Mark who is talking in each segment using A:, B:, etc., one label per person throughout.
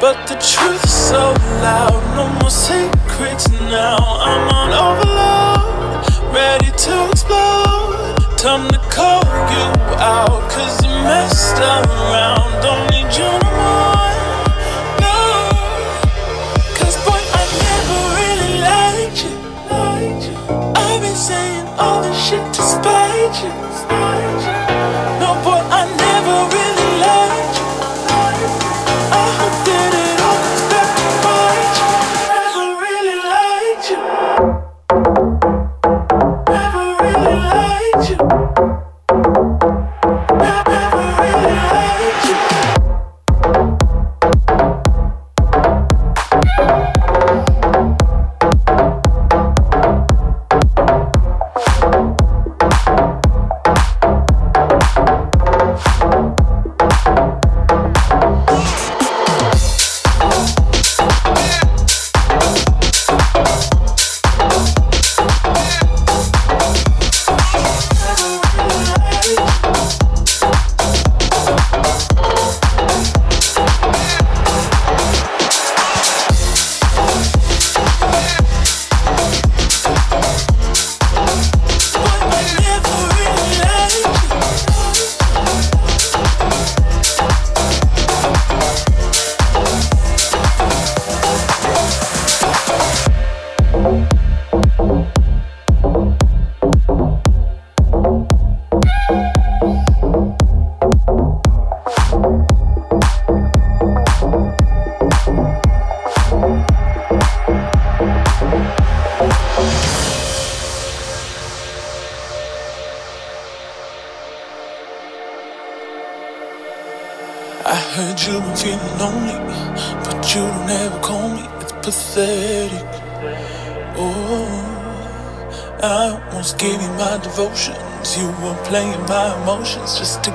A: But the truth's so loud, no more secrets now. I'm on overload, ready to explode. Time to call you out, cause you messed around. Don't need you no more. No, cause boy, I never really liked you. I've been saying all this shit to spite you. my
B: emotions just to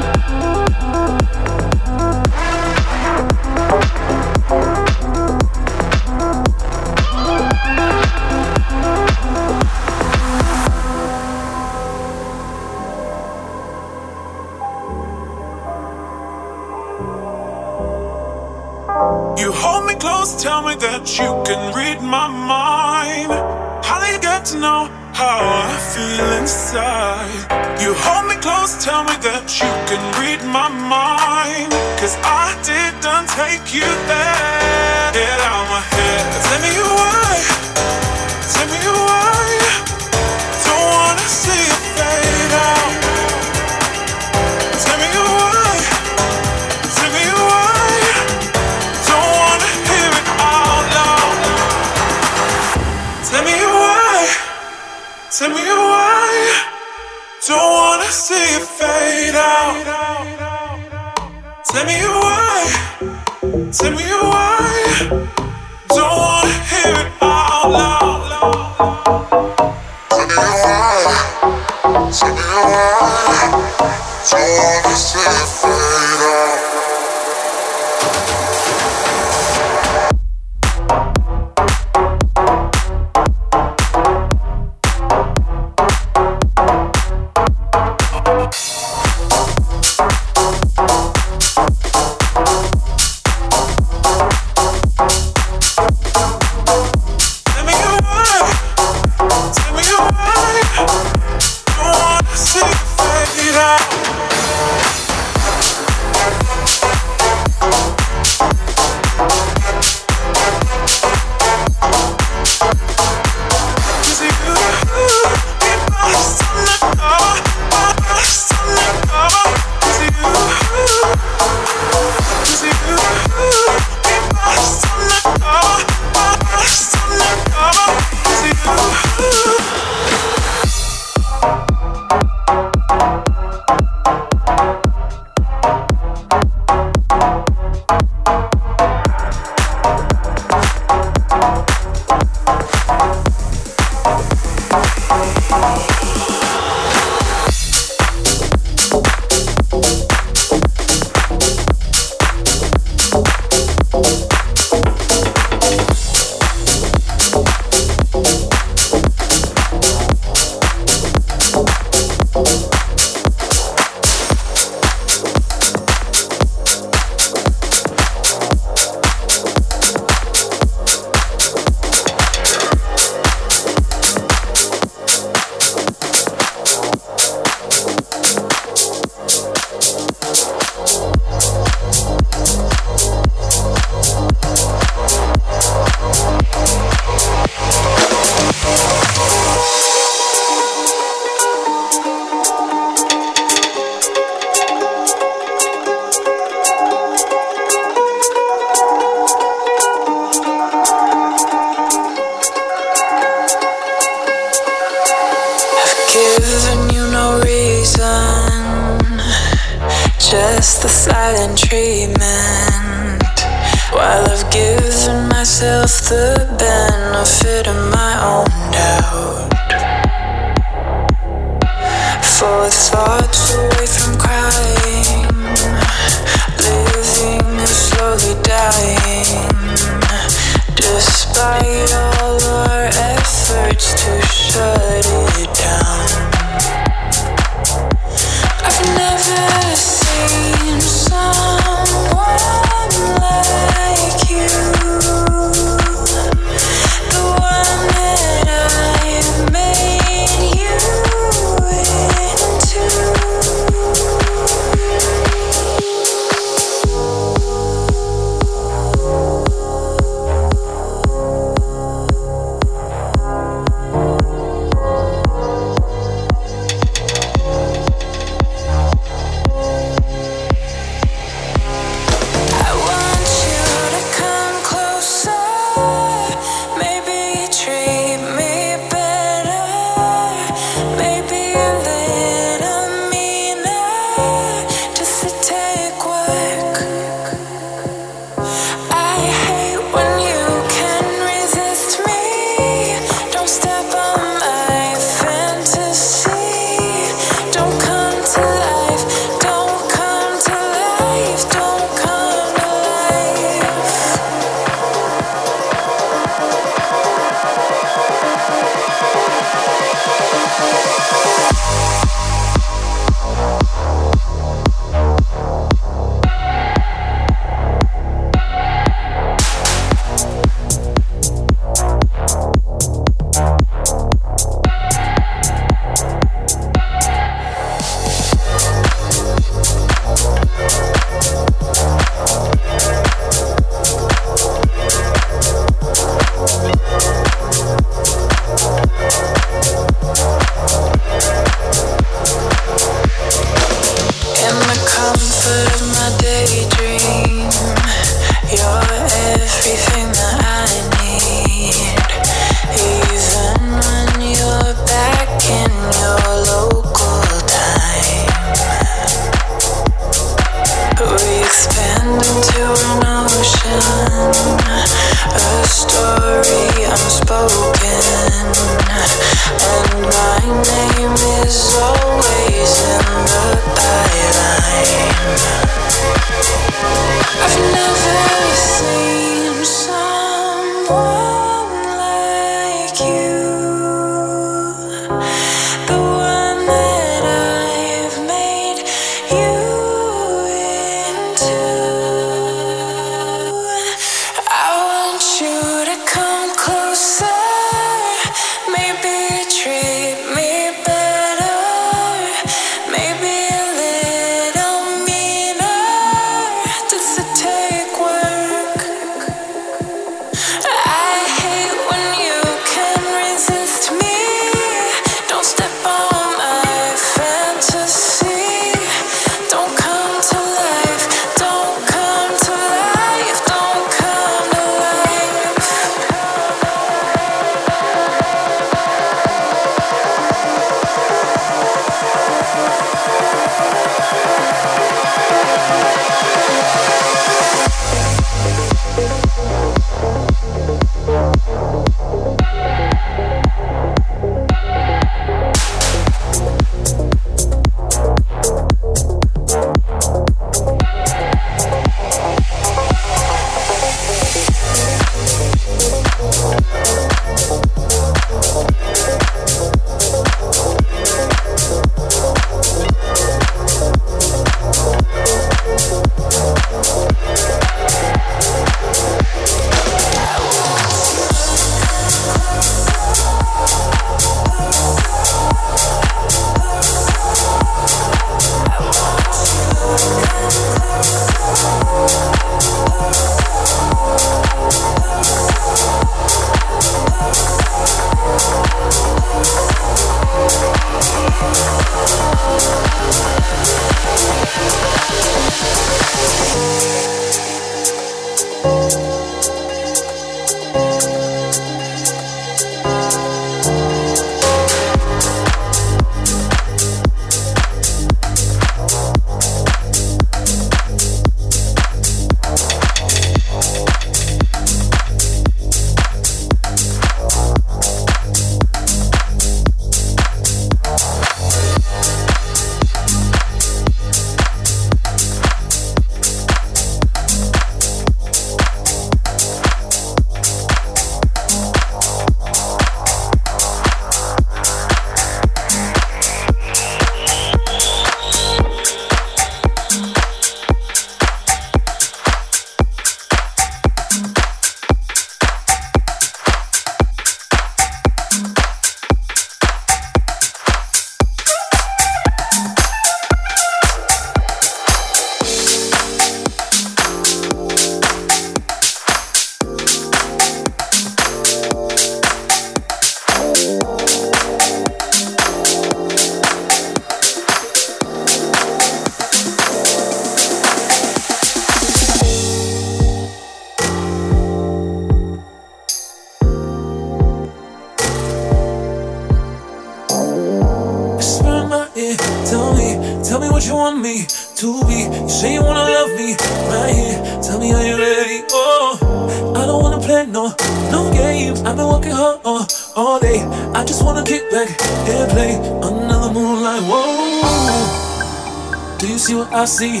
A: Do you see what I see?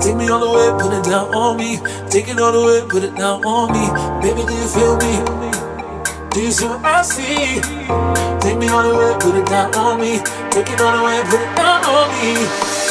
A: Take me all the way, put it down on me. Take it all the way, put it down on me. Baby, do you feel me? Do you see what I see? Take me all the way, put it down on me. Take it all the way, put it down on me.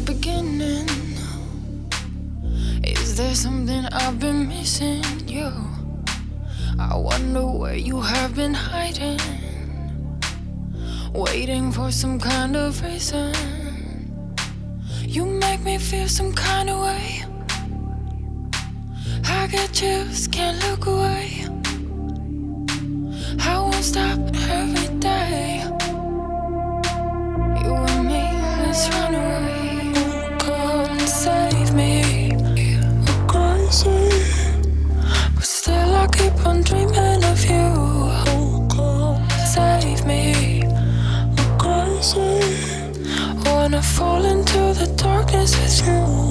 C: beginning. Is there something I've been missing? You, I wonder where you have been hiding. Waiting for some kind of reason. You make me feel some kind of way. I get chills, can't look away. I won't stop every day. You and me, let's run. wanna fall into the darkness with you.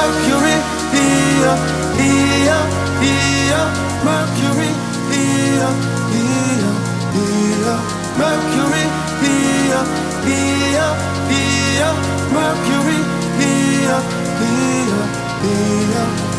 C: Mercury, here, here, here, Mercury, here, here, here, Mercury, here, here, here, Mercury, here, here, here.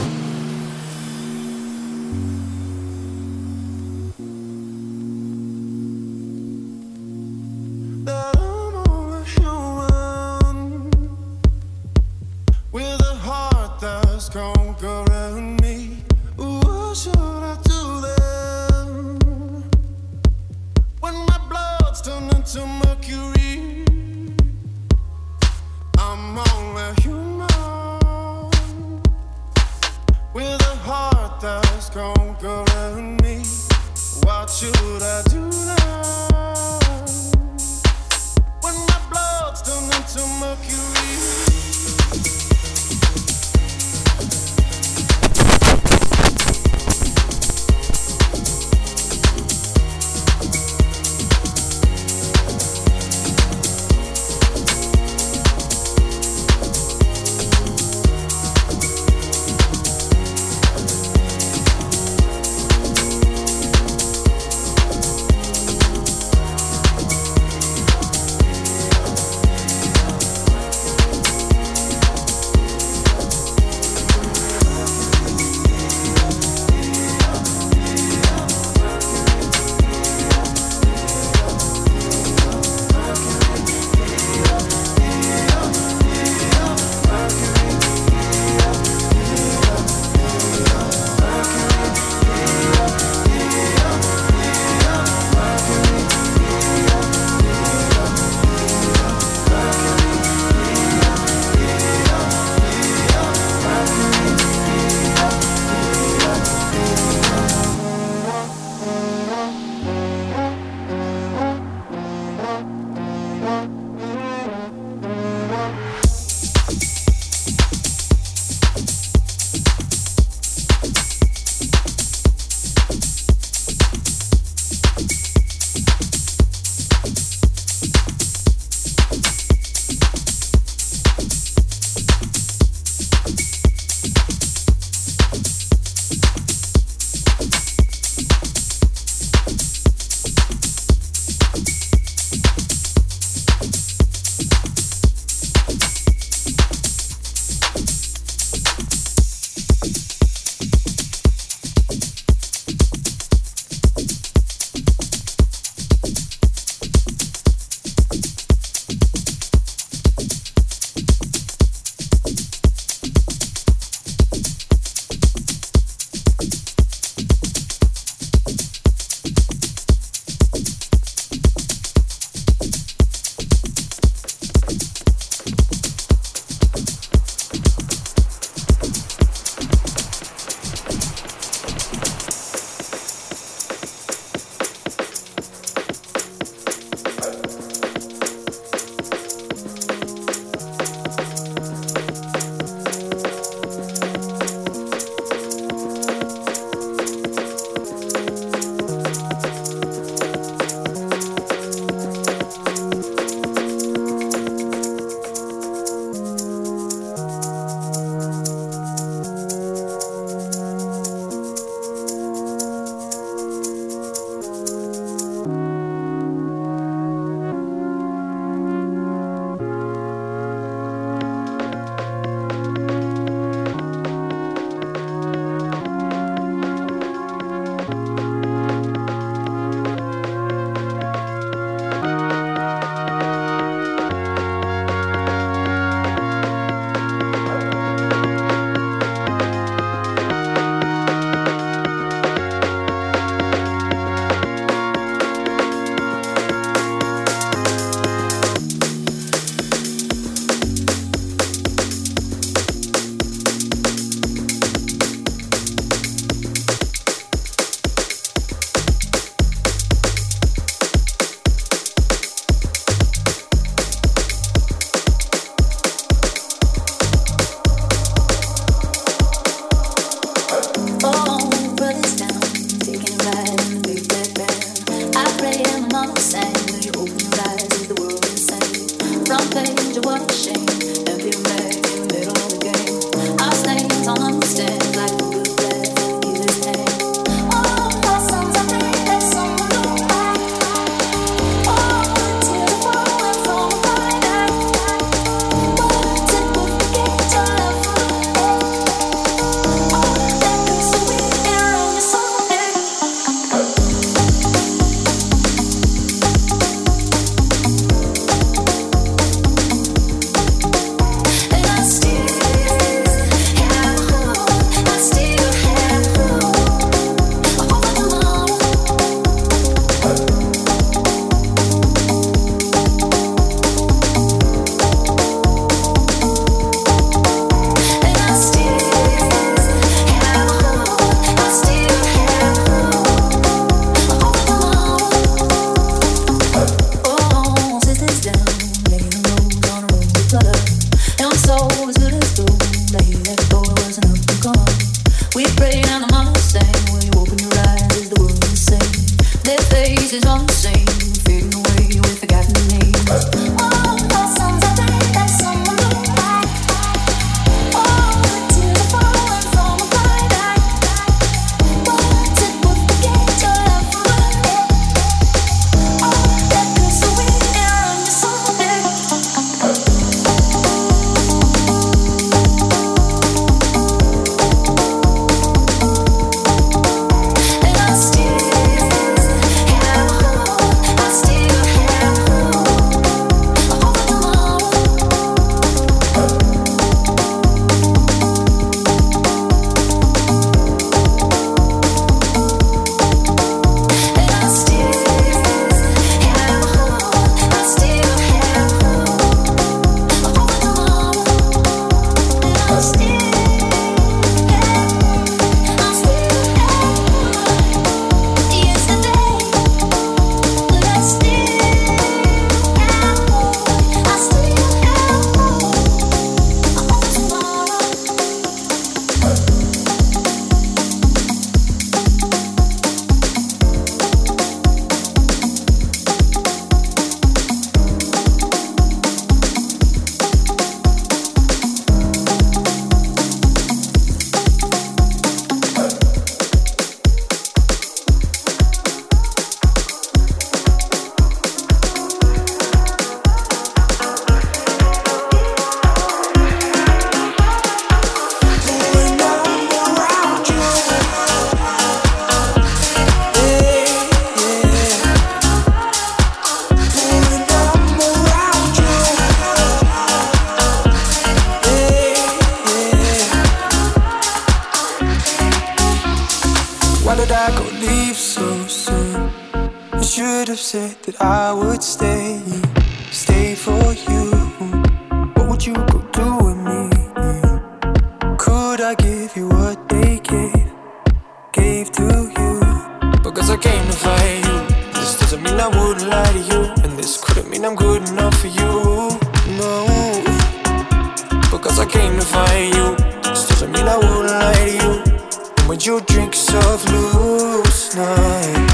C: night.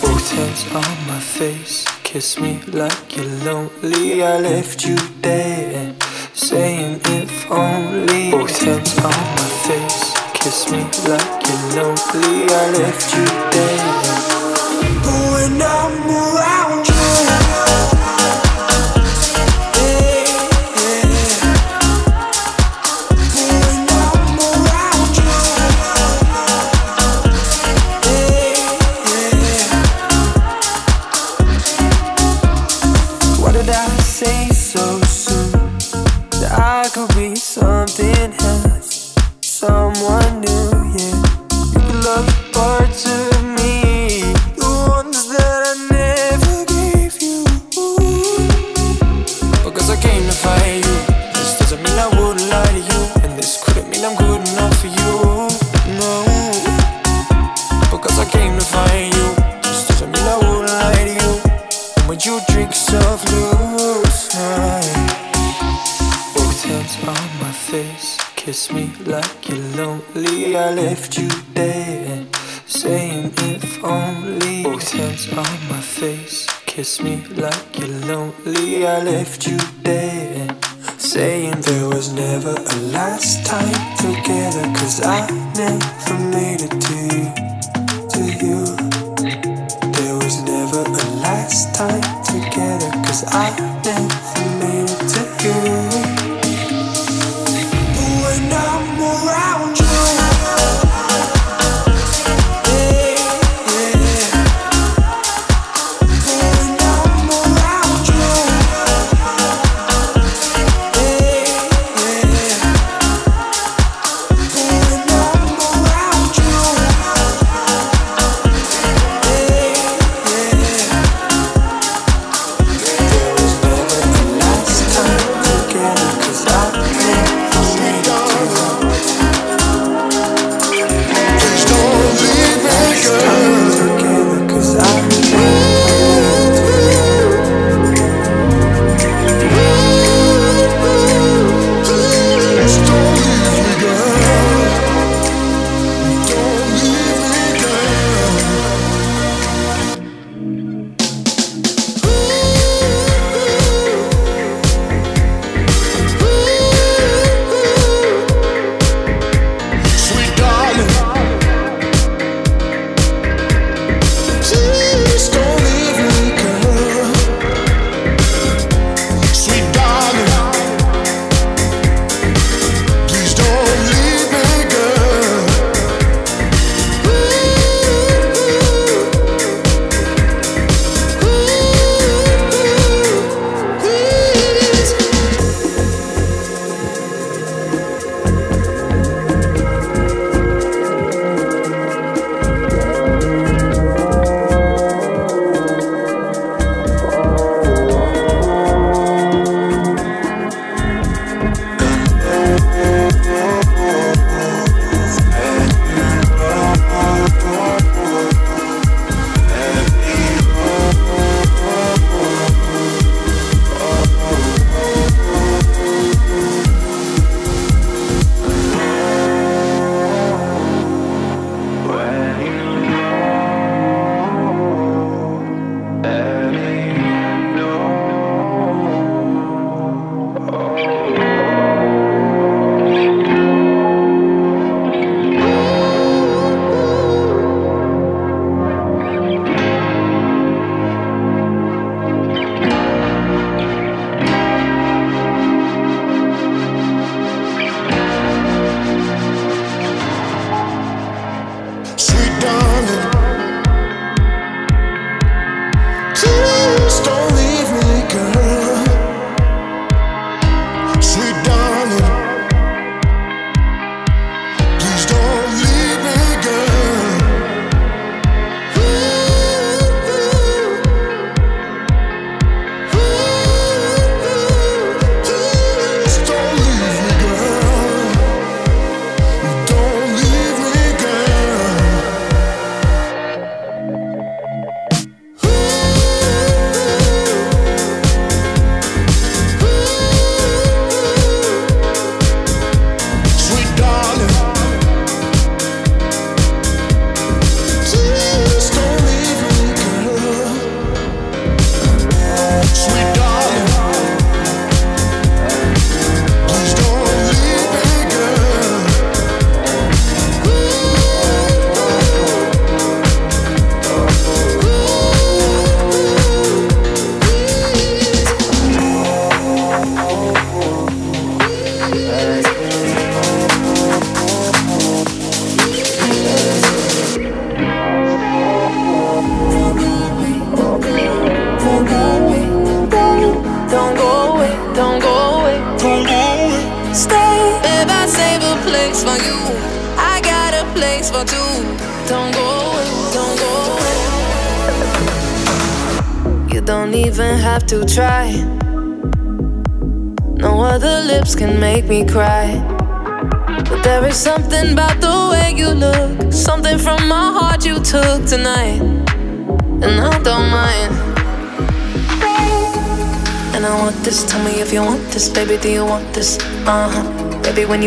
C: Both hands on my face, kiss me like you're lonely. I left you
D: there, saying if only. Both hands on my face, kiss me like you're lonely. I
C: left you there.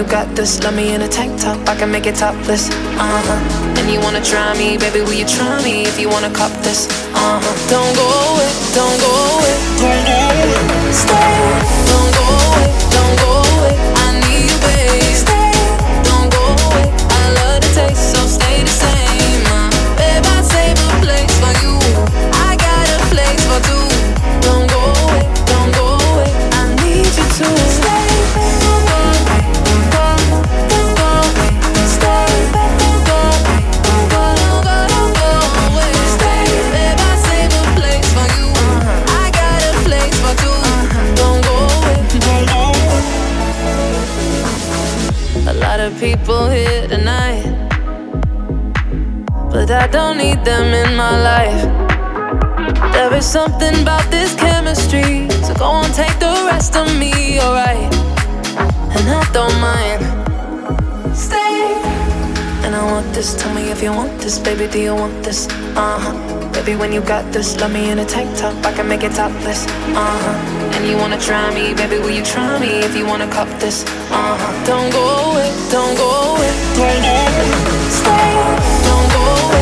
C: you got this. Love me in a tank top, I can make it topless. Uh huh. And you wanna try me, baby? Will you try me if you wanna cop this? Uh huh. Don't go away, don't go away, don't go away. Stay. I don't need them in my life. There is something about this chemistry, so go on, take the rest of me, alright. And I don't mind. Stay. And I want this. Tell me if you want this, baby. Do you want this? Uh huh. Baby, when you got this, love me in a tank top. I can make it topless. Uh huh. And you wanna try me, baby? Will you try me if you wanna cop this? Uh huh. Don't go away. Don't go away. Don't go away. Stay. Don't go away.